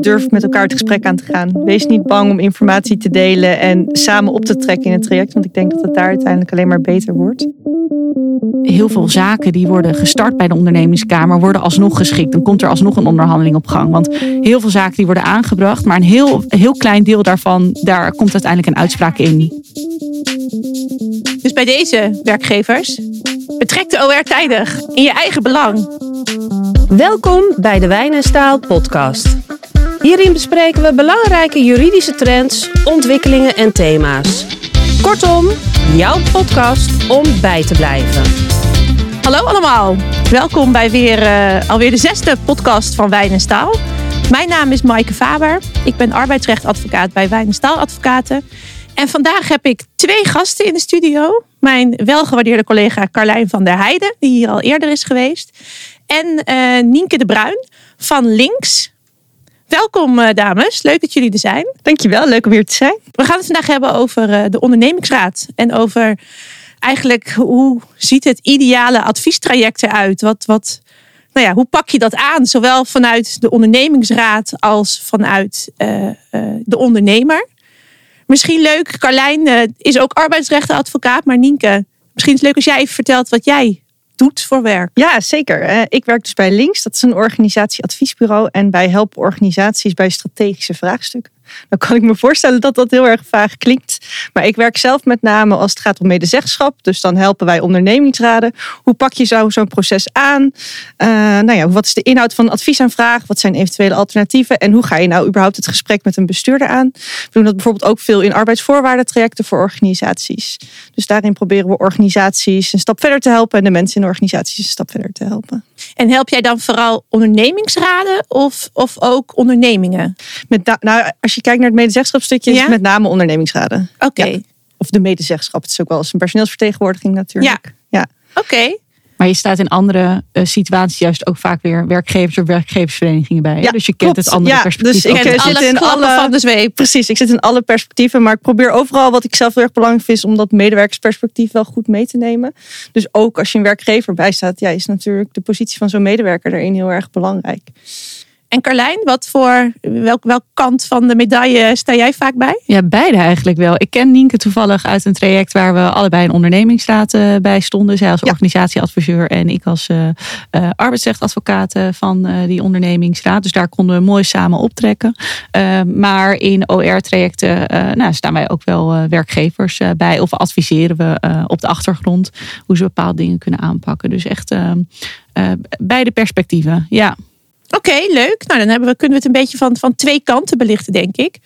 Durf met elkaar het gesprek aan te gaan. Wees niet bang om informatie te delen en samen op te trekken in het traject. Want ik denk dat het daar uiteindelijk alleen maar beter wordt. Heel veel zaken die worden gestart bij de ondernemingskamer worden alsnog geschikt. Dan komt er alsnog een onderhandeling op gang. Want heel veel zaken die worden aangebracht, maar een heel, heel klein deel daarvan, daar komt uiteindelijk een uitspraak in. Dus bij deze werkgevers, betrek de OR tijdig in je eigen belang. Welkom bij de Wijn en Staal podcast. Hierin bespreken we belangrijke juridische trends, ontwikkelingen en thema's. Kortom, jouw podcast om bij te blijven. Hallo allemaal, welkom bij weer, uh, alweer de zesde podcast van Wijn en Staal. Mijn naam is Maaike Faber, ik ben arbeidsrechtadvocaat bij Wijn en Staal Advocaten. En vandaag heb ik twee gasten in de studio. Mijn welgewaardeerde collega Carlijn van der Heijden, die hier al eerder is geweest. En uh, Nienke de Bruin van Links. Welkom uh, dames, leuk dat jullie er zijn. Dankjewel, leuk om hier te zijn. We gaan het vandaag hebben over uh, de ondernemingsraad. En over eigenlijk hoe ziet het ideale adviestraject eruit? Wat, wat, nou ja, hoe pak je dat aan? Zowel vanuit de ondernemingsraad als vanuit de ondernemer. Misschien leuk, Carlijn is ook arbeidsrechtenadvocaat, maar Nienke, misschien is het leuk als jij even vertelt wat jij doet voor werk. Ja, zeker. Ik werk dus bij Links, dat is een organisatieadviesbureau en wij helpen organisaties bij strategische vraagstukken. Dan kan ik me voorstellen dat dat heel erg vaag klinkt. Maar ik werk zelf met name als het gaat om medezeggenschap. Dus dan helpen wij ondernemingsraden. Hoe pak je zo zo'n proces aan? Uh, nou ja, wat is de inhoud van adviesaanvraag? Wat zijn eventuele alternatieven? En hoe ga je nou überhaupt het gesprek met een bestuurder aan? We doen dat bijvoorbeeld ook veel in arbeidsvoorwaardentrajecten voor organisaties. Dus daarin proberen we organisaties een stap verder te helpen en de mensen in de organisaties een stap verder te helpen. En help jij dan vooral ondernemingsraden of, of ook ondernemingen? Met, nou, als je kijkt naar het medezeggenschapstukje, ja? is het met name ondernemingsraden. Oké. Okay. Ja. Of de medezeggenschap. Het is ook wel eens een personeelsvertegenwoordiging natuurlijk. Ja. ja. Oké. Okay. Maar je staat in andere uh, situaties juist ook vaak weer werkgevers of werkgeversverenigingen bij. Ja, dus je kent klopt. het andere ja, perspectief. Dus ik ken zit in alle van de zweep. Precies, ik zit in alle perspectieven. Maar ik probeer overal wat ik zelf heel erg belangrijk vind om dat medewerkersperspectief wel goed mee te nemen. Dus ook als je een werkgever bijstaat, ja, is natuurlijk de positie van zo'n medewerker daarin heel erg belangrijk. En Carlijn, wat voor, welk, welk kant van de medaille sta jij vaak bij? Ja, beide eigenlijk wel. Ik ken Nienke toevallig uit een traject waar we allebei een ondernemingsraad uh, bij stonden. Zij als ja. organisatieadviseur en ik als uh, uh, arbeidsrechtadvocaat van die ondernemingsraad. Dus daar konden we mooi samen optrekken. maar in OR-trajecten nou, staan wij ook wel werkgevers bij. Of adviseren we op de achtergrond hoe ze bepaalde dingen kunnen aanpakken. Dus echt beide perspectieven, ja. Oké, okay, leuk. Nou, dan hebben we, kunnen we het een beetje van, van twee kanten belichten, denk ik.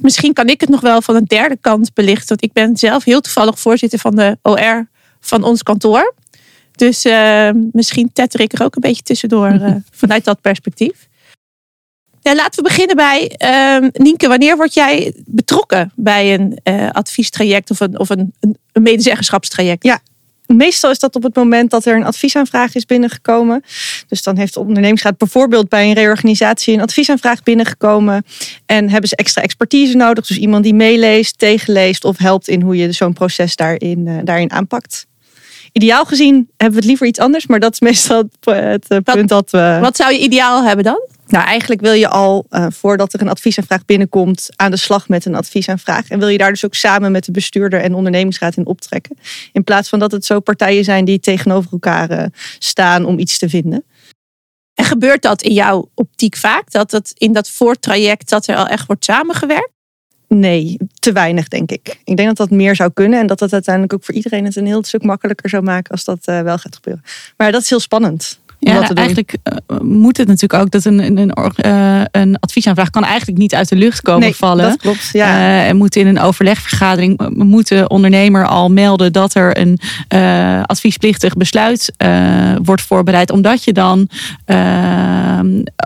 Misschien kan ik het nog wel van een derde kant belichten. Want ik ben zelf heel toevallig voorzitter van de OR van ons kantoor. Dus uh, misschien tetter ik er ook een beetje tussendoor uh, vanuit dat perspectief. Ja, laten we beginnen bij uh, Nienke. Wanneer word jij betrokken bij een uh, adviestraject of een, of een, een medezeggenschapstraject? Ja, Meestal is dat op het moment dat er een adviesaanvraag is binnengekomen. Dus dan heeft de ondernemingsraad bijvoorbeeld bij een reorganisatie een adviesaanvraag binnengekomen. En hebben ze extra expertise nodig. Dus iemand die meeleest, tegenleest of helpt in hoe je zo'n proces daarin, uh, daarin aanpakt. Ideaal gezien hebben we het liever iets anders, maar dat is meestal het, het punt dat we. Wat zou je ideaal hebben dan? Nou, eigenlijk wil je al uh, voordat er een adviesaanvraag binnenkomt aan de slag met een adviesaanvraag. En wil je daar dus ook samen met de bestuurder en ondernemingsraad in optrekken. In plaats van dat het zo partijen zijn die tegenover elkaar uh, staan om iets te vinden. En gebeurt dat in jouw optiek vaak? Dat het in dat voortraject dat er al echt wordt samengewerkt? Nee, te weinig denk ik. Ik denk dat dat meer zou kunnen en dat dat uiteindelijk ook voor iedereen het een heel stuk makkelijker zou maken als dat uh, wel gaat gebeuren. Maar dat is heel spannend. Ja, nou, eigenlijk uh, moet het natuurlijk ook dat een, een, een, uh, een adviesaanvraag kan eigenlijk niet uit de lucht komen nee, vallen. Dat klopt. Ja. Uh, en moet in een overlegvergadering moet de ondernemer al melden dat er een adviesplichtig besluit wordt voorbereid. Omdat je dan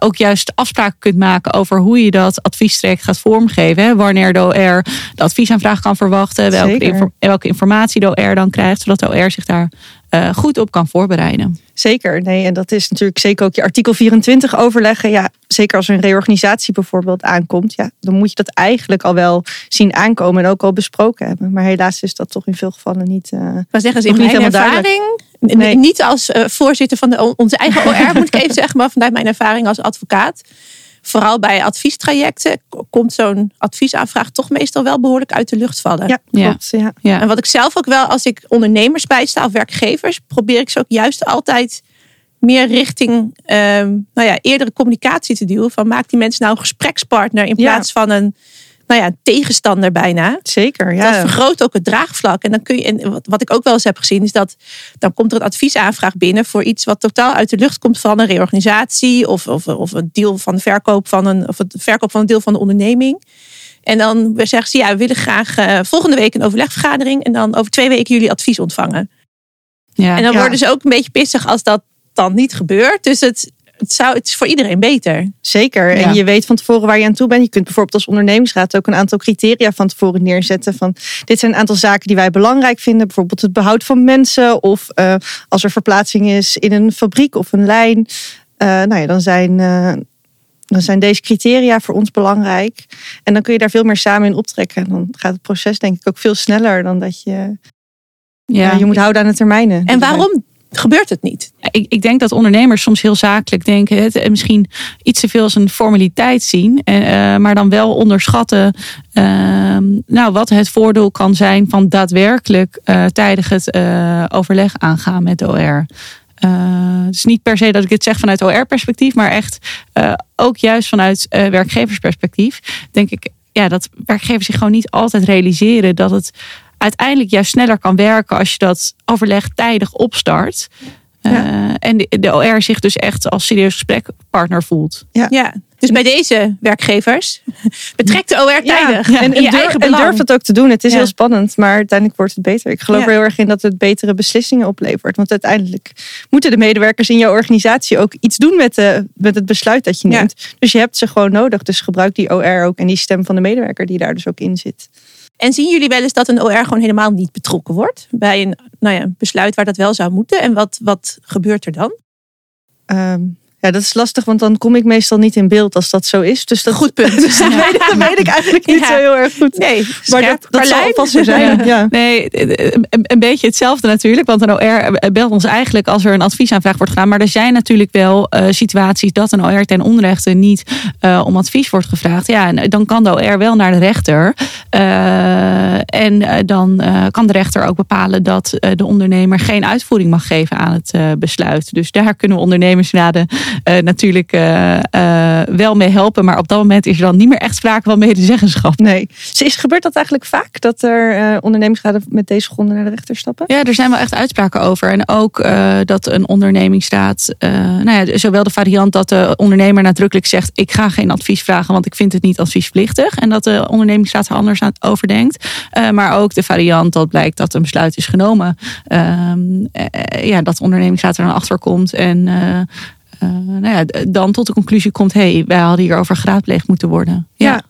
ook juist afspraken kunt maken over hoe je dat adviestraject gaat vormgeven. Hè? Wanneer de OR de adviesaanvraag kan verwachten, welke, welke informatie de OR dan krijgt, zodat de OR zich daar uh, goed op kan voorbereiden. Zeker, nee, en dat is natuurlijk zeker ook je artikel 24 overleggen. Ja, zeker als er een reorganisatie bijvoorbeeld aankomt, ja, dan moet je dat eigenlijk al wel zien aankomen en ook al besproken hebben. Maar helaas is dat toch in veel gevallen niet. Uh, maar zeggen ze in mijn ervaring Nee. Niet als eh, voorzitter van de, onze eigen OR, moet ik even zeggen, maar vanuit mijn ervaring als advocaat. Vooral bij adviestrajecten komt zo'n adviesaanvraag toch meestal wel behoorlijk uit de lucht vallen. Ja, Ja. klopt. Ja. Ja. En wat ik zelf ook wel, als ik ondernemers bijsta of werkgevers, probeer ik ze ook juist altijd meer richting ehm, nou ja, eerdere communicatie te duwen. Van maak die mensen nou een gesprekspartner in Ja. plaats van een nou ja, tegenstander bijna. Zeker, Dat ja. vergroot ook het draagvlak. En dan kun je, en wat, wat ik ook wel eens heb gezien, is dat dan komt er een adviesaanvraag binnen voor iets wat totaal uit de lucht komt van een reorganisatie of, of, of een deal van de verkoop van een of het verkoop van een deel van de onderneming. En dan zeggen ze, ja, we willen graag eh, volgende week een overlegvergadering en dan over twee weken jullie advies ontvangen. Ja. En dan Ja. worden ze ook een beetje pissig als dat dan niet gebeurt. Dus het, het, zou, het is voor iedereen beter. Zeker. Ja. En je weet van tevoren waar je aan toe bent. Je kunt bijvoorbeeld als ondernemingsraad ook een aantal criteria van tevoren neerzetten. Van dit zijn een aantal zaken die wij belangrijk vinden. Bijvoorbeeld het behoud van mensen. Of eh, als er verplaatsing is in een fabriek of een lijn. eh, nou ja, dan zijn, eh, dan zijn deze criteria voor ons belangrijk. En dan kun je daar veel meer samen in optrekken. En dan gaat het proces denk ik ook veel sneller dan dat je... ja. je moet houden aan de termijnen. En waarom gebeurt het niet? ik, ik denk dat ondernemers soms heel zakelijk denken. Het en misschien iets te veel als een formaliteit zien. eh, eh, maar dan wel onderschatten. ehm, nou, wat het voordeel kan zijn van daadwerkelijk eh, tijdig het overleg aangaan met OR. Het is niet per se dat ik dit zeg vanuit OR-perspectief, maar echt ook juist vanuit werkgeversperspectief. Denk ik ja, dat werkgevers zich gewoon niet altijd realiseren dat het uiteindelijk juist sneller kan werken als je dat overleg tijdig opstart. Eh, en de, de OR zich dus echt als serieus gesprekpartner voelt. Ja, dus bij deze werkgevers betrek de OR tijdig. Ja, en, en, durf, en het ook te doen. Het is Ja. heel spannend, maar uiteindelijk wordt het beter. Ik geloof Ja. er heel erg in dat het betere beslissingen oplevert. Want uiteindelijk moeten de medewerkers in jouw organisatie ook iets doen met, de, met het besluit dat je Ja. neemt. Dus je hebt ze gewoon nodig. Dus gebruik die OR ook en die stem van de medewerker die daar dus ook in zit. En zien jullie wel eens dat een OR gewoon helemaal niet betrokken wordt bij een nou ja, besluit waar dat wel zou moeten? En wat, wat gebeurt er dan? Ehm, ja, dat is lastig, want dan kom ik meestal niet in beeld als dat zo is. Dus dat, Goed punt. Dus dat, weet, ik- dat weet ik eigenlijk niet Ja. zo heel erg goed. Nee, Maar dat, dat zal vast zo zijn. Ja. Nee, een, een beetje hetzelfde natuurlijk. Want een OR belt ons eigenlijk als er een adviesaanvraag wordt gedaan. Maar er zijn natuurlijk wel eh, situaties dat een OR ten onrechte niet eh, om advies wordt gevraagd. Ja, en dan kan de OR wel naar de rechter. Eh, en eh, dan eh, kan de rechter ook bepalen dat eh, de ondernemer geen uitvoering mag geven aan het eh, besluit. Dus daar kunnen we ondernemingsraden eh, natuurlijk eh, eh, wel mee helpen. Maar op dat moment is er dan niet meer echt sprake van medezeggenschap. Nee. Dus is, gebeurt dat eigenlijk vaak? Dat er eh ondernemingsraden met deze gronden naar de rechter stappen? Ja, er zijn wel echt uitspraken over. En ook dat een ondernemingsraad, eh, nou ja, zowel de variant dat de ondernemer nadrukkelijk zegt: Ik ga geen advies vragen, want ik vind het niet adviesplichtig. En dat de ondernemingsraad er anders aan over denkt. Eh, maar ook de variant dat blijkt dat een besluit is genomen. Ehm, eh, ja, dat de ondernemingsraad er dan achter komt. En nou ja, dan tot de conclusie komt: hé, hey, wij hadden hierover geraadpleegd moeten worden. Ja, Ja.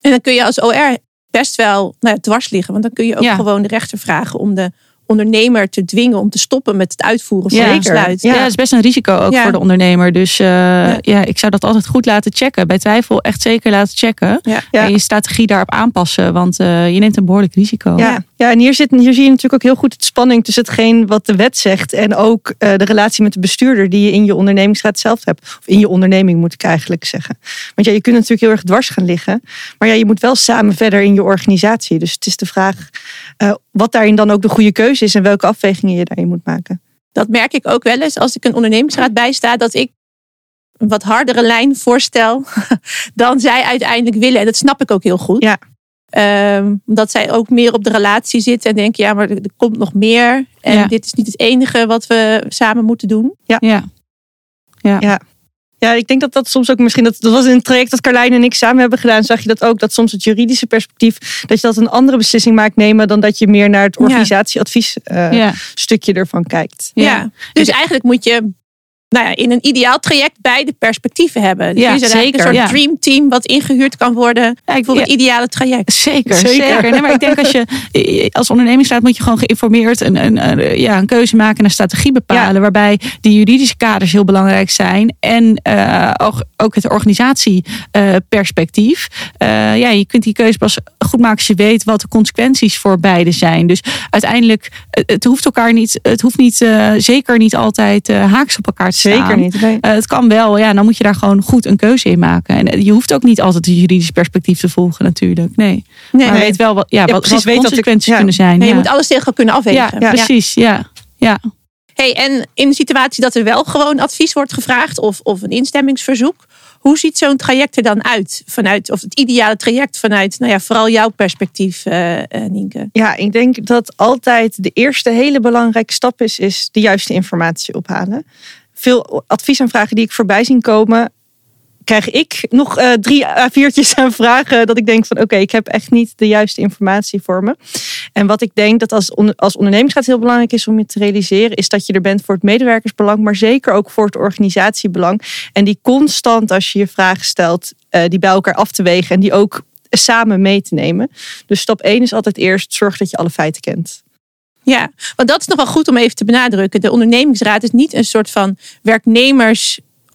En dan kun je als OR best wel nou ja, dwars liggen. Want dan kun je ook Ja. gewoon de rechter vragen om de ondernemer te dwingen om te stoppen met het uitvoeren van Ja. het besluit. Ja, dat is best een risico ook Ja. voor de ondernemer. Dus eh, ja. ik zou dat altijd goed laten checken. Bij twijfel echt zeker laten checken. Ja. Ja. En je strategie daarop aanpassen. Want eh, je neemt een behoorlijk risico. Ja, ja en hier, zit, hier zie je natuurlijk ook heel goed het spanning tussen hetgeen wat de wet zegt en ook eh, de relatie met de bestuurder die je in je ondernemingsraad zelf hebt. Of in je onderneming moet ik eigenlijk zeggen. Want ja, je kunt natuurlijk heel erg dwars gaan liggen, maar ja, je moet wel samen verder in je organisatie. Dus het is de vraag eh, wat daarin dan ook de goede keuze is en welke afwegingen je daarin moet maken. Dat merk ik ook wel eens als ik een ondernemingsraad bijsta. Dat ik een wat hardere lijn voorstel dan zij uiteindelijk willen. En dat snap ik ook heel goed. Ja. Ehm, omdat zij ook meer op de relatie zitten en denken, ja, maar er, er komt nog meer. En Ja. dit is niet het enige wat we samen moeten doen. Ja. Ja, ik denk dat dat soms ook misschien, dat, dat was in het traject dat Carlijn en ik samen hebben gedaan, zag je dat ook, dat soms het juridische perspectief, dat je dat een andere beslissing maakt nemen dan dat je meer naar het organisatieadvies eh, Ja. stukje ervan kijkt. Ja. Ja. Dus eigenlijk moet je nou ja, in een ideaal traject beide perspectieven hebben. Dus Ja, is zeker, een soort ja. dream team wat ingehuurd kan worden Ja, ik- voor ja. het ideale traject. Zeker, Zeker. zeker. Nee, maar ik denk als je als ondernemingsraad moet je gewoon geïnformeerd een, een, een- ja, een keuze maken en een strategie bepalen. Ja. Waarbij die juridische kaders heel belangrijk zijn. En eh, ook, ook het organisatieperspectief. ja, je kunt die keuze pas goed maken als je weet wat de consequenties voor beide zijn. Dus uiteindelijk, het, het hoeft elkaar niet, het hoeft niet, eh, zeker niet altijd eh, haaks op elkaar te staan. Zeker niet. Nee. Eh, het kan wel, ja, dan moet je daar gewoon goed een keuze in maken. En eh, je hoeft ook niet altijd het juridisch perspectief te volgen, natuurlijk. Nee. Nee, maar nee. weet wel wat, ja, wat, precies wat weet dat ik- consequenties ja. kunnen zijn. Nee, je ja. moet alles tegen elkaar kunnen afwegen. ja, precies. Ja. Ja. Hey, en in de situatie dat er wel gewoon advies wordt gevraagd of, of een instemmingsverzoek, hoe ziet zo'n traject er dan uit? Vanuit, of het ideale traject vanuit, nou ja, vooral jouw perspectief, eh eh, Nienke. Ja, ik denk dat altijd de eerste hele belangrijke stap is, is de juiste informatie ophalen. Veel adviesaanvragen die ik voorbij zien komen, krijg ik nog eh, drie A4'tjes aan vragen dat ik denk van oké, ik heb echt niet de juiste informatie voor me. En wat ik denk dat als, als ondernemingsraad heel belangrijk is om je te realiseren, is dat je er bent voor het medewerkersbelang, maar zeker ook voor het organisatiebelang. En die constant, als je je vragen stelt, eh, die bij elkaar af te wegen en die ook samen mee te nemen. Dus stap 1 is altijd eerst zorg dat je alle feiten kent. Ja, want dat is nog wel goed om even te benadrukken. De ondernemingsraad is niet een soort van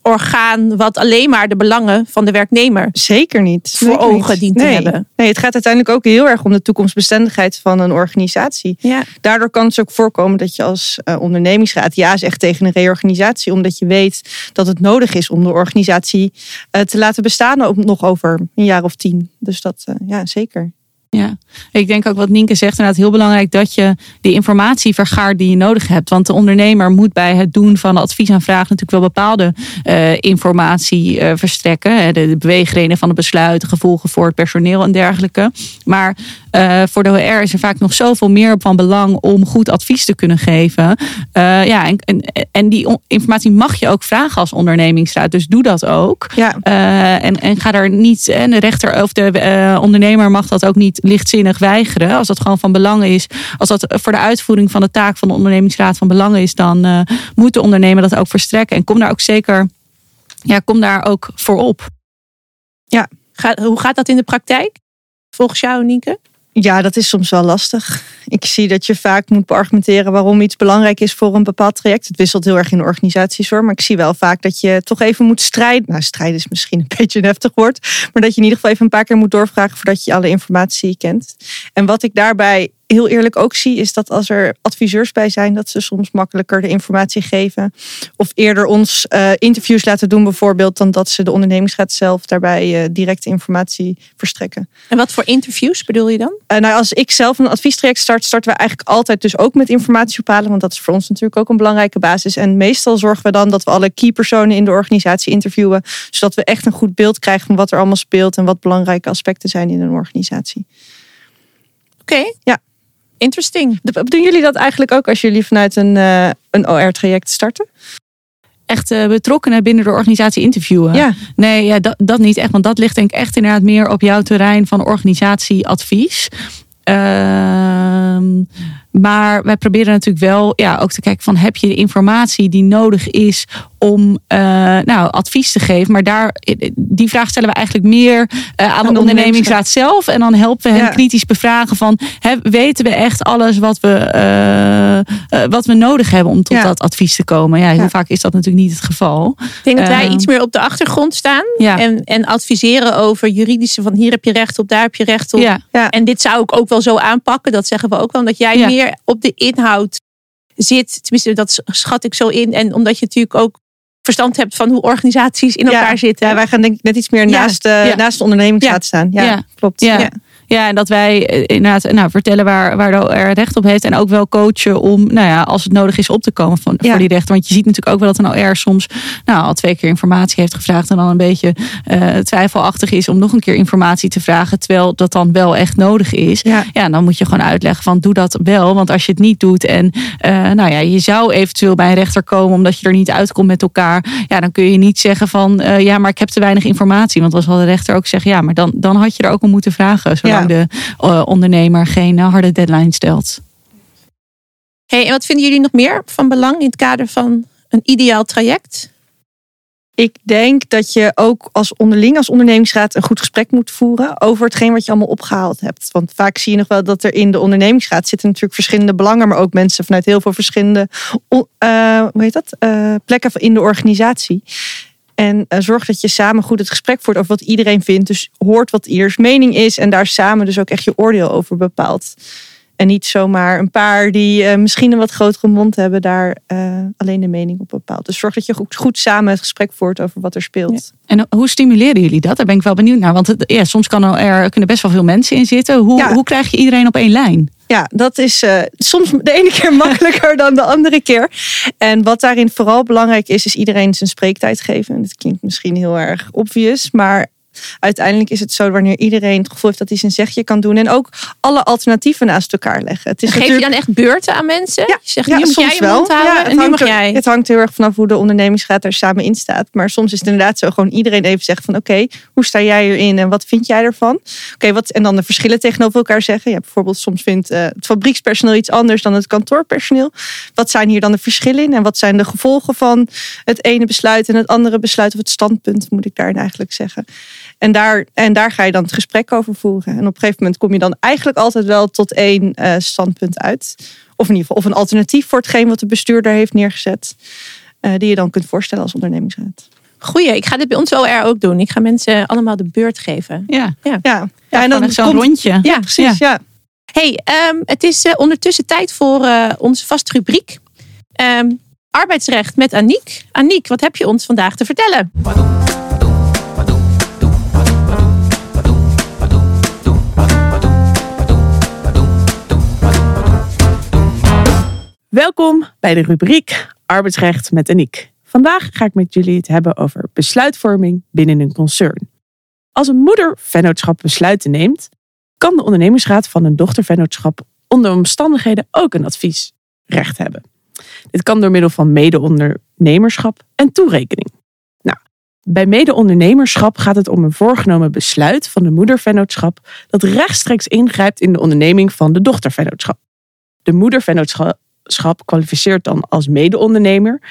werknemersorgaan wat alleen maar de belangen van de werknemer Zeker niet. voor Zeker ogen niet. dient te hebben. Nee, het gaat uiteindelijk ook heel erg om de toekomstbestendigheid van een organisatie. Ja. Daardoor kan het dus ook voorkomen dat je als eh, ondernemingsraad ja zegt tegen een reorganisatie, omdat je weet dat het nodig is om de organisatie eh, te laten bestaan ook nog over een jaar of tien. Dus dat, eh, ja, zeker. Ja, ik denk ook wat Nienke zegt, inderdaad heel belangrijk dat je die informatie vergaart die je nodig hebt. Want de ondernemer moet bij het doen van de adviesaanvraag natuurlijk wel bepaalde eh, informatie eh, verstrekken. De, de beweegredenen van het besluit, de gevolgen voor het personeel en dergelijke. Maar eh, voor de HR is er vaak nog zoveel meer van belang om goed advies te kunnen geven. Ja, en, en, en die informatie mag je ook vragen als ondernemingsraad. Dus doe dat ook. Ja, en, en ga daar niet, en de rechter of de ondernemer mag dat ook niet lichtzinnig weigeren. Als dat gewoon van belang is, als dat voor de uitvoering van de taak van de ondernemingsraad van belang is, dan eh, moet de ondernemer dat ook verstrekken. En kom daar ook zeker, ja, kom daar ook voor op. Ga, hoe gaat dat in de praktijk? Volgens jou, Nienke? Ja, dat is soms wel lastig. Ik zie dat je vaak moet beargumenteren waarom iets belangrijk is voor een bepaald traject. Het wisselt heel erg in organisaties hoor. Maar ik zie wel vaak dat je toch even moet strijden. Nou, strijden is misschien een beetje een heftig woord. Maar dat je in ieder geval even een paar keer moet doorvragen voordat je alle informatie kent. En wat ik daarbij heel eerlijk ook zie, is dat als er adviseurs bij zijn, dat ze soms makkelijker de informatie geven. Of eerder ons eh, interviews laten doen, bijvoorbeeld, dan dat ze de ondernemingsraad zelf daarbij eh, direct informatie verstrekken. En wat voor interviews bedoel je dan? Eh, nou, als ik zelf een adviestraject start, starten we eigenlijk altijd dus ook met informatie ophalen. Want dat is voor ons natuurlijk ook een belangrijke basis. En meestal zorgen we dan dat we alle key personen in de organisatie interviewen. Zodat we echt een goed beeld krijgen van wat er allemaal speelt en wat belangrijke aspecten zijn in een organisatie. Oké. Ja. Interesting. Doen jullie dat eigenlijk ook als jullie vanuit een, eh, een OR-traject starten? Echt eh, betrokkenen binnen de organisatie interviewen. Ja. Nee, ja, dat, dat niet echt. Want dat ligt denk ik echt inderdaad meer op jouw terrein van organisatieadvies. Ehm, maar wij proberen natuurlijk wel ja, ook te kijken van heb je de informatie die nodig is om eh, nou, advies te geven. Maar daar, die vraag stellen we eigenlijk meer eh, aan de, de ondernemingsraad zelf. En dan helpen we hen Ja. kritisch bevragen van weten we echt alles wat we, eh, wat we nodig hebben om tot Ja. dat advies te komen. Ja, heel Ja. vaak is dat natuurlijk niet het geval. Ik denk dat wij Ehm, iets meer op de achtergrond staan. En, en adviseren over juridische van hier heb je recht op, daar heb je recht op. En dit zou ik ook wel zo aanpakken. Dat zeggen we ook wel. Omdat jij meer op de inhoud zit. Tenminste, dat schat ik zo in. En omdat je natuurlijk ook verstand hebt van hoe organisaties in Ja. elkaar zitten. Ja, wij gaan denk ik net iets meer naast, de, Ja. naast de ondernemingsraad staan. Ja, Ja. klopt. Ja. Ja. En dat wij eh, inderdaad nou, vertellen waar, waar de OR recht op heeft. En ook wel coachen om, nou ja, als het nodig is, op te komen van, Ja. voor die rechten. Want je ziet natuurlijk ook wel dat een OR soms nou, al twee keer informatie heeft gevraagd. En dan een beetje eh, twijfelachtig is om nog een keer informatie te vragen. Terwijl dat dan wel echt nodig is. Ja. Ja, dan moet je gewoon uitleggen van doe dat wel. Want als je het niet doet en eh, nou ja, je zou eventueel bij een rechter komen omdat je er niet uitkomt met elkaar. Ja, dan kun je niet zeggen van ja, maar ik heb te weinig informatie. Want dan zal de rechter ook zeggen, ja, maar dan, dan had je er ook om moeten vragen. Zolang Ja. de eh, ondernemer geen harde deadline stelt. Hey, en wat vinden jullie nog meer van belang in het kader van een ideaal traject? Ik denk dat je ook als onderling, als ondernemingsraad, een goed gesprek moet voeren over hetgeen wat je allemaal opgehaald hebt. Want vaak zie je nog wel dat er in de ondernemingsraad zitten natuurlijk verschillende belangen, maar ook mensen vanuit heel veel verschillende eh, hoe heet dat? Eh, plekken in de organisatie. En eh, zorg dat je samen goed het gesprek voert over wat iedereen vindt. Dus hoort wat ieders mening is en daar samen dus ook echt je oordeel over bepaalt. En niet zomaar een paar die eh, misschien een wat grotere mond hebben, daar eh, alleen de mening op bepaalt. Dus zorg dat je goed, goed samen het gesprek voert over wat er speelt. En hoe stimuleren jullie dat? Daar ben ik wel benieuwd naar. Want het, ja, soms kan er, kunnen best wel veel mensen in zitten. Hoe, Ja. hoe krijg je iedereen op één lijn? Ja, dat is eh, soms de ene keer makkelijker dan de andere keer. En wat daarin vooral belangrijk is, is iedereen zijn spreektijd geven. En dat klinkt misschien heel erg obvious, maar uiteindelijk is het zo wanneer iedereen het gevoel heeft dat hij zijn zegje kan doen. En ook alle alternatieven naast elkaar leggen. Het is Geef je dan echt beurten aan mensen? Ja, je zegt, ja, nu moet soms jij je wel. mond houden Ja, het en nu mag er- jij. Het hangt heel erg vanaf hoe de ondernemingsraad er samen in staat. Maar soms is het inderdaad zo gewoon iedereen even zegt van oké, hoe sta jij hierin en wat vind jij ervan? Oké, wat en dan de verschillen tegenover elkaar zeggen. Ja, bijvoorbeeld soms vindt eh, het fabriekspersoneel iets anders dan het kantoorpersoneel. Wat zijn hier dan de verschillen in en wat zijn de gevolgen van het ene besluit en het andere besluit of het standpunt moet ik daarin eigenlijk zeggen. En daar, en daar ga je dan het gesprek over voeren. En op een gegeven moment kom je dan eigenlijk altijd wel tot één eh, standpunt uit. Of in ieder geval of een alternatief voor hetgeen wat de bestuurder heeft neergezet. eh, die je dan kunt voorstellen als ondernemingsraad. Goeie, ik ga dit bij ons OR ook doen. Ik ga mensen allemaal de beurt geven. Ja, Ja, ja, en dan zo'n rondje. Ja, precies. Ja. Hey, ehm, het is eh, ondertussen tijd voor eh, onze vaste rubriek. Ehm, arbeidsrecht met Aniek. Aniek, wat heb je ons vandaag te vertellen? Welkom bij de rubriek Arbeidsrecht met Aniek. Vandaag ga ik met jullie het hebben over besluitvorming binnen een concern. Als een moedervennootschap besluiten neemt, kan de ondernemingsraad van een dochtervennootschap onder omstandigheden ook een adviesrecht hebben. Dit kan door middel van mede-ondernemerschap en toerekening. Nou, bij mede-ondernemerschap gaat het om een voorgenomen besluit van de moedervennootschap dat rechtstreeks ingrijpt in de onderneming van de dochtervennootschap. De moedervennootschap schap kwalificeert dan als mede-ondernemer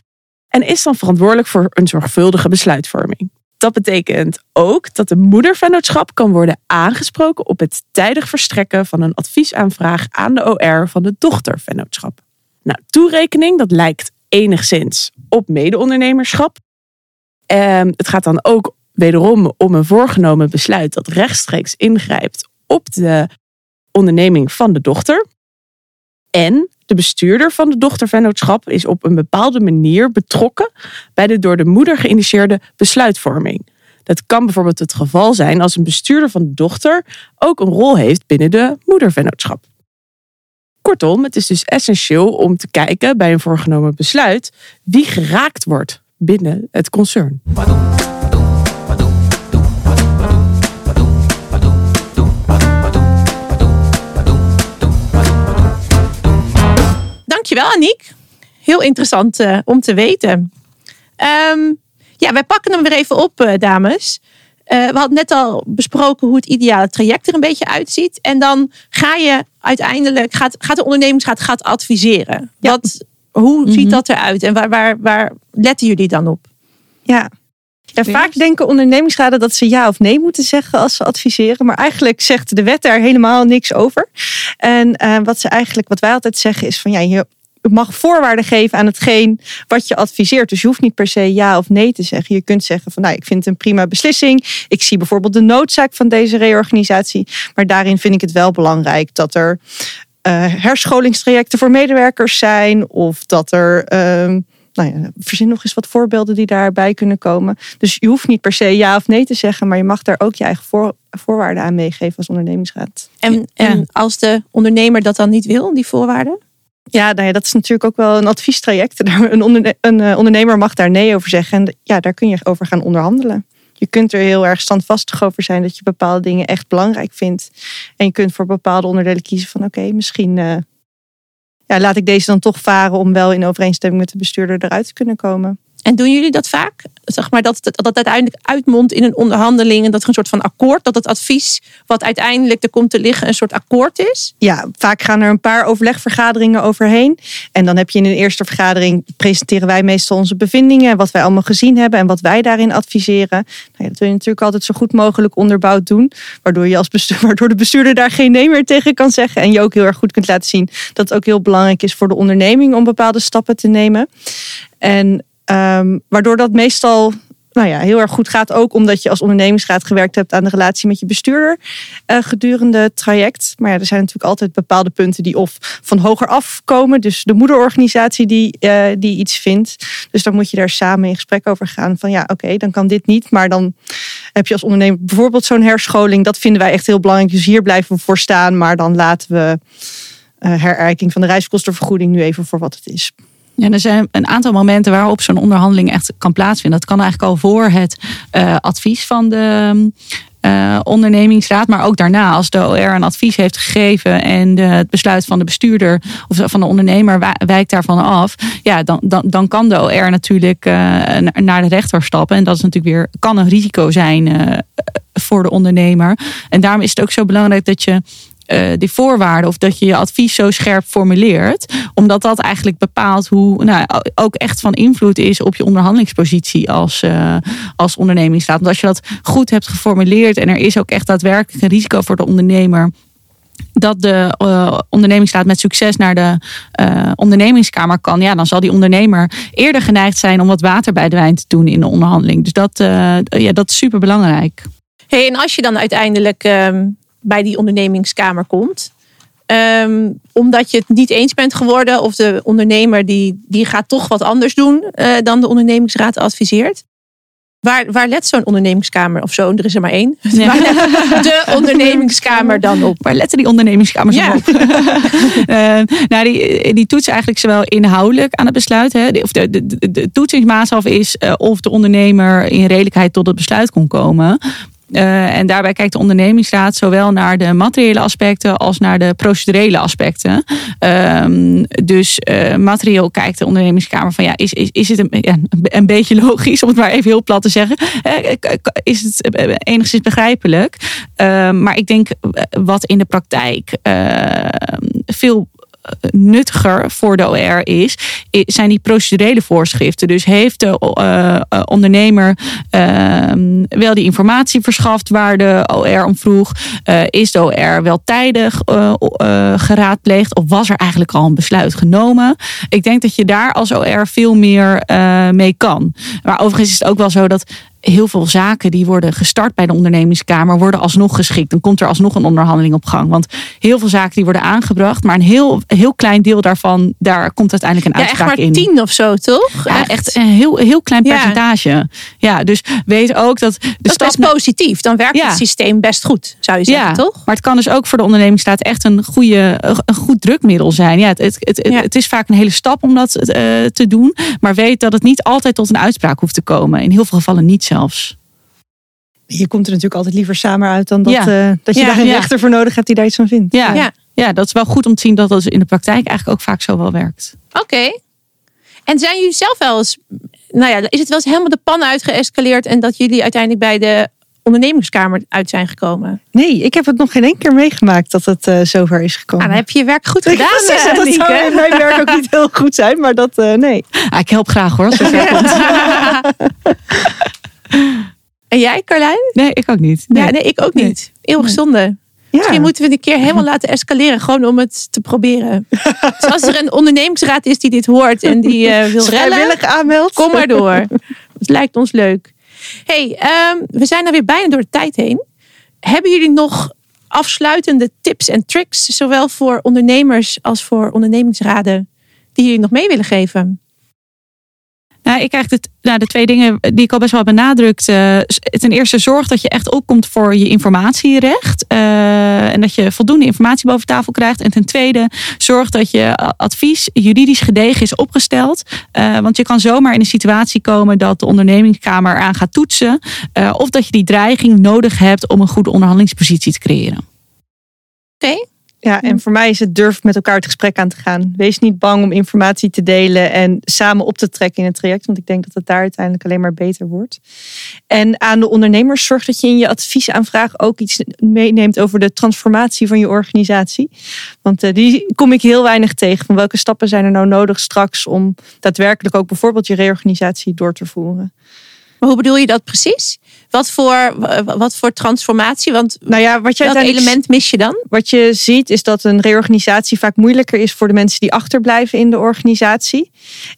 en is dan verantwoordelijk voor een zorgvuldige besluitvorming. Dat betekent ook dat de moedervennootschap kan worden aangesproken op het tijdig verstrekken van een adviesaanvraag aan de OR van de dochtervennootschap. Nou, toerekening, dat lijkt enigszins op mede-ondernemerschap. Ehm, het gaat dan ook wederom om een voorgenomen besluit dat rechtstreeks ingrijpt op de onderneming van de dochter. En de bestuurder van de dochtervennootschap is op een bepaalde manier betrokken bij de door de moeder geïnitieerde besluitvorming. Dat kan bijvoorbeeld het geval zijn als een bestuurder van de dochter ook een rol heeft binnen de moedervennootschap. Kortom, het is dus essentieel om te kijken bij een voorgenomen besluit wie geraakt wordt binnen het concern. Dankjewel, Aniek. Heel interessant eh, om te weten. Ehm, ja, wij pakken hem weer even op, eh, dames. Eh, we hadden net al besproken hoe het ideale traject er een beetje uitziet. En dan ga je uiteindelijk, gaat, gaat de ondernemingsraad gaat adviseren. Ja. Wat, hoe ziet Mhm. dat eruit en waar, waar, waar letten jullie dan op? Ja. Ja, vaak denken ondernemingsraden dat ze ja of nee moeten zeggen als ze adviseren. Maar eigenlijk zegt de wet daar helemaal niks over. En wat, ze eigenlijk, wat wij altijd zeggen is van ja, je mag voorwaarden geven aan hetgeen wat je adviseert. Dus je hoeft niet per se ja of nee te zeggen. Je kunt zeggen van nou, ik vind het een prima beslissing. Ik zie bijvoorbeeld de noodzaak van deze reorganisatie. Maar daarin vind ik het wel belangrijk dat er eh, herscholingstrajecten voor medewerkers zijn. Of dat er... ehm, nou ja, verzin nog eens wat voorbeelden die daarbij kunnen komen. Dus je hoeft niet per se ja of nee te zeggen, maar je mag daar ook je eigen voor, voorwaarden aan meegeven als ondernemingsraad. En, en als de ondernemer dat dan niet wil, die voorwaarden? Ja, nou ja, dat is natuurlijk ook wel een adviestraject. Een, een eh, ondernemer mag daar nee over zeggen. En ja, daar kun je over gaan onderhandelen. Je kunt er heel erg standvastig over zijn dat je bepaalde dingen echt belangrijk vindt. En je kunt voor bepaalde onderdelen kiezen van oké, misschien eh, ja, laat ik deze dan toch varen om wel in overeenstemming met de bestuurder eruit te kunnen komen. En doen jullie dat vaak? Zeg maar dat dat het uiteindelijk uitmondt in een onderhandeling en dat er een soort van akkoord, dat het advies wat uiteindelijk er komt te liggen een soort akkoord is? ja, vaak gaan er een paar overlegvergaderingen overheen. En dan heb je in een eerste vergadering presenteren wij meestal onze bevindingen en wat wij allemaal gezien hebben en wat wij daarin adviseren. Nou dat wil je natuurlijk altijd zo goed mogelijk onderbouwd doen, waardoor je als bestuur, waardoor de bestuurder daar geen nee meer tegen kan zeggen en je ook heel erg goed kunt laten zien dat het ook heel belangrijk is voor de onderneming om bepaalde stappen te nemen. En ehm, waardoor dat meestal nou ja, heel erg goed gaat. Ook omdat je als ondernemingsraad gewerkt hebt aan de relatie met je bestuurder eh, gedurende het traject. Maar ja, er zijn natuurlijk altijd bepaalde punten die of van hoger af komen. Dus de moederorganisatie die, eh, die iets vindt. Dus dan moet je daar samen in gesprek over gaan. Van ja, oké, dan kan dit niet. Maar dan heb je als ondernemer bijvoorbeeld zo'n herscholing. Dat vinden wij echt heel belangrijk. Dus hier blijven we voor staan. Maar dan laten we uh, herijking van de reiskostenvergoeding nu even voor wat het is. Ja, er zijn een aantal momenten waarop zo'n onderhandeling echt kan plaatsvinden. Dat kan eigenlijk al voor het uh, advies van de uh, ondernemingsraad, maar ook daarna, als de OR een advies heeft gegeven en de, het besluit van de bestuurder of van de ondernemer wijkt daarvan af, ja, dan, dan, dan kan de OR natuurlijk uh, naar de rechter stappen. En dat is natuurlijk weer, kan een risico zijn voor de ondernemer. En daarom is het ook zo belangrijk dat je uh, die voorwaarden of dat je je advies zo scherp formuleert. Omdat dat eigenlijk bepaalt hoe nou, ook echt van invloed is op je onderhandelingspositie als, uh, als ondernemingsraad. Want als je dat goed hebt geformuleerd en er is ook echt daadwerkelijk een risico voor de ondernemer dat de uh, met succes naar de ondernemingskamer kan, ja, dan zal die ondernemer eerder geneigd zijn om wat water bij de wijn te doen in de onderhandeling. Dus dat, ja, dat is super belangrijk. Hey, en als je dan uiteindelijk um, bij die ondernemingskamer komt. Um, omdat je het niet eens bent geworden of de ondernemer die, die gaat toch wat anders doen uh, dan de ondernemingsraad adviseert. Waar, waar let zo'n ondernemingskamer of zo? Er is er maar één. Ja. Waar let de ondernemingskamer dan op? Waar letten die ondernemingskamers ja. op? uh, nou, die, die toetsen eigenlijk zowel inhoudelijk aan het besluit. Hè, of de, de, de, de toetsingsmaatstaf is uh, of de ondernemer in redelijkheid tot het besluit kon komen. Uh, en daarbij kijkt de ondernemingsraad zowel naar de materiële aspecten als naar de procedurele aspecten. Um, dus uh, materieel kijkt de ondernemingskamer van ja, is, is, is het een, een beetje logisch, om het maar even heel plat te zeggen. Uh, is het enigszins begrijpelijk? maar ik denk wat in de praktijk veel nuttiger voor de OR is, zijn die procedurele voorschriften. Dus heeft de uh, ondernemer uh, wel die informatie verschaft waar de OR om vroeg? Uh, is de OR wel tijdig geraadpleegd? Of was er eigenlijk al een besluit genomen? Ik denk dat je daar als OR veel meer mee kan. Maar overigens is het ook wel zo dat heel veel zaken die worden gestart bij de ondernemingskamer worden alsnog geschikt. Dan komt er alsnog een onderhandeling op gang. Want heel veel zaken die worden aangebracht, maar een heel, heel klein deel daarvan, daar komt uiteindelijk een uitspraak in. Ja, echt maar tien of zo, toch? Ja, echt, echt een heel, heel klein percentage. Ja. ja, dus weet ook dat... De dat is best positief. Dan werkt het systeem best goed, zou je zeggen, ja, toch? Maar het kan dus ook voor de ondernemingsstaat echt een, goede, een goed drukmiddel zijn. Ja, het, het, het, het is vaak een hele stap om dat uh, te doen. Maar weet dat het niet altijd tot een uitspraak hoeft te komen. In heel veel gevallen niet zelfs. Je komt er natuurlijk altijd liever samen uit dan dat, ja. uh, dat je ja, daar een ja. rechter voor nodig hebt die daar iets van vindt. Ja. Ja. ja, dat is wel goed om te zien dat dat in de praktijk eigenlijk ook vaak zo wel werkt. Oké. Okay. En zijn jullie zelf wel eens, nou ja, is het wel eens helemaal de pan uitgeëscaleerd en dat jullie uiteindelijk bij de ondernemingskamer uit zijn gekomen? Nee, ik heb het nog geen één keer meegemaakt dat het uh, zover is gekomen. Ah, dan heb je je werk goed gedaan. Precies, uh, dat zou in mijn werk ook niet heel goed zijn, maar dat uh, nee. Ah, ik help graag hoor, als het komt. En jij, Carlijn? Nee, ik ook niet. Nee, ja, nee ik ook niet. Nee. Eeuwig zonde. Ja. Misschien moeten we het een keer helemaal laten escaleren. Gewoon om het te proberen. dus als er een ondernemingsraad is die dit hoort en die uh, wil vrijwillig aanmeldt. Kom maar door. Het lijkt ons leuk. hey, um, we zijn er weer bijna door de tijd heen. Hebben jullie nog afsluitende tips en tricks, zowel voor ondernemers als voor ondernemingsraden, die jullie nog mee willen geven? Nou, ik krijg het, nou, de twee dingen die ik al best wel heb benadrukt. Uh, ten eerste zorg dat je echt opkomt voor je informatierecht. Uh, en dat je voldoende informatie boven tafel krijgt. En ten tweede, zorg dat je advies juridisch gedegen is opgesteld. Want je kan zomaar in een situatie komen dat de ondernemingskamer aan gaat toetsen. of dat je die dreiging nodig hebt om een goede onderhandelingspositie te creëren. Oké. Okay. Ja, en voor mij is het durf met elkaar het gesprek aan te gaan. Wees niet bang om informatie te delen en samen op te trekken in het traject. Want ik denk dat het daar uiteindelijk alleen maar beter wordt. En aan de ondernemers zorg dat je in je adviesaanvraag ook iets meeneemt over de transformatie van je organisatie. Want uh, die kom ik heel weinig tegen. Van welke stappen zijn er nou nodig straks om daadwerkelijk ook bijvoorbeeld je reorganisatie door te voeren. Maar hoe bedoel je dat precies? Wat voor, wat voor transformatie? Want Nou ja, wat je welk element mis je dan? Wat je ziet is dat een reorganisatie vaak moeilijker is voor de mensen die achterblijven in de organisatie.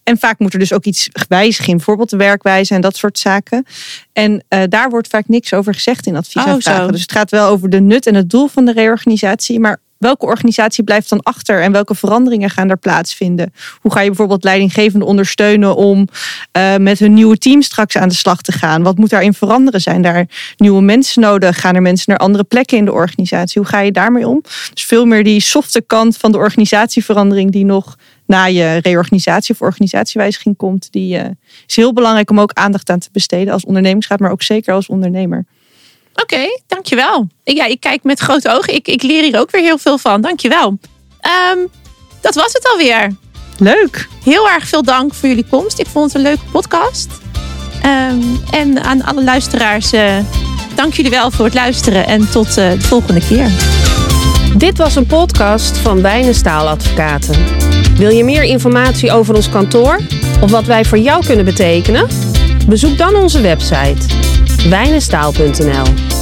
En vaak moet er dus ook iets wijzigen, bijvoorbeeld de werkwijze en dat soort zaken. En eh, daar wordt vaak niks over gezegd in advies Oh. Dus het gaat wel over de nut en het doel van de reorganisatie. Maar welke organisatie blijft dan achter en welke veranderingen gaan er plaatsvinden? Hoe ga je bijvoorbeeld leidinggevenden ondersteunen om eh, met hun nieuwe team straks aan de slag te gaan? Wat moet daarin veranderen? Zijn daar nieuwe mensen nodig? Gaan er mensen naar andere plekken in de organisatie? Hoe ga je daarmee om? Dus veel meer die softe kant van de organisatieverandering die nog na je reorganisatie of organisatiewijziging komt. Die eh, is heel belangrijk om ook aandacht aan te besteden als ondernemingsraad, maar ook zeker als ondernemer. Oké, dankjewel. Ik, ja, ik kijk met grote ogen. Ik, ik leer hier ook weer heel veel van. Dankjewel. Ehm dat was het alweer. Leuk! Heel erg veel dank voor jullie komst. Ik vond het een leuke podcast. Ehm, en aan alle luisteraars, eh, dank jullie wel voor het luisteren. En tot eh, de volgende keer. Dit was een podcast van Wijnen Staaladvocaten. Wil je meer informatie over ons kantoor of wat wij voor jou kunnen betekenen? Bezoek dan onze website wijnenstaal.nl.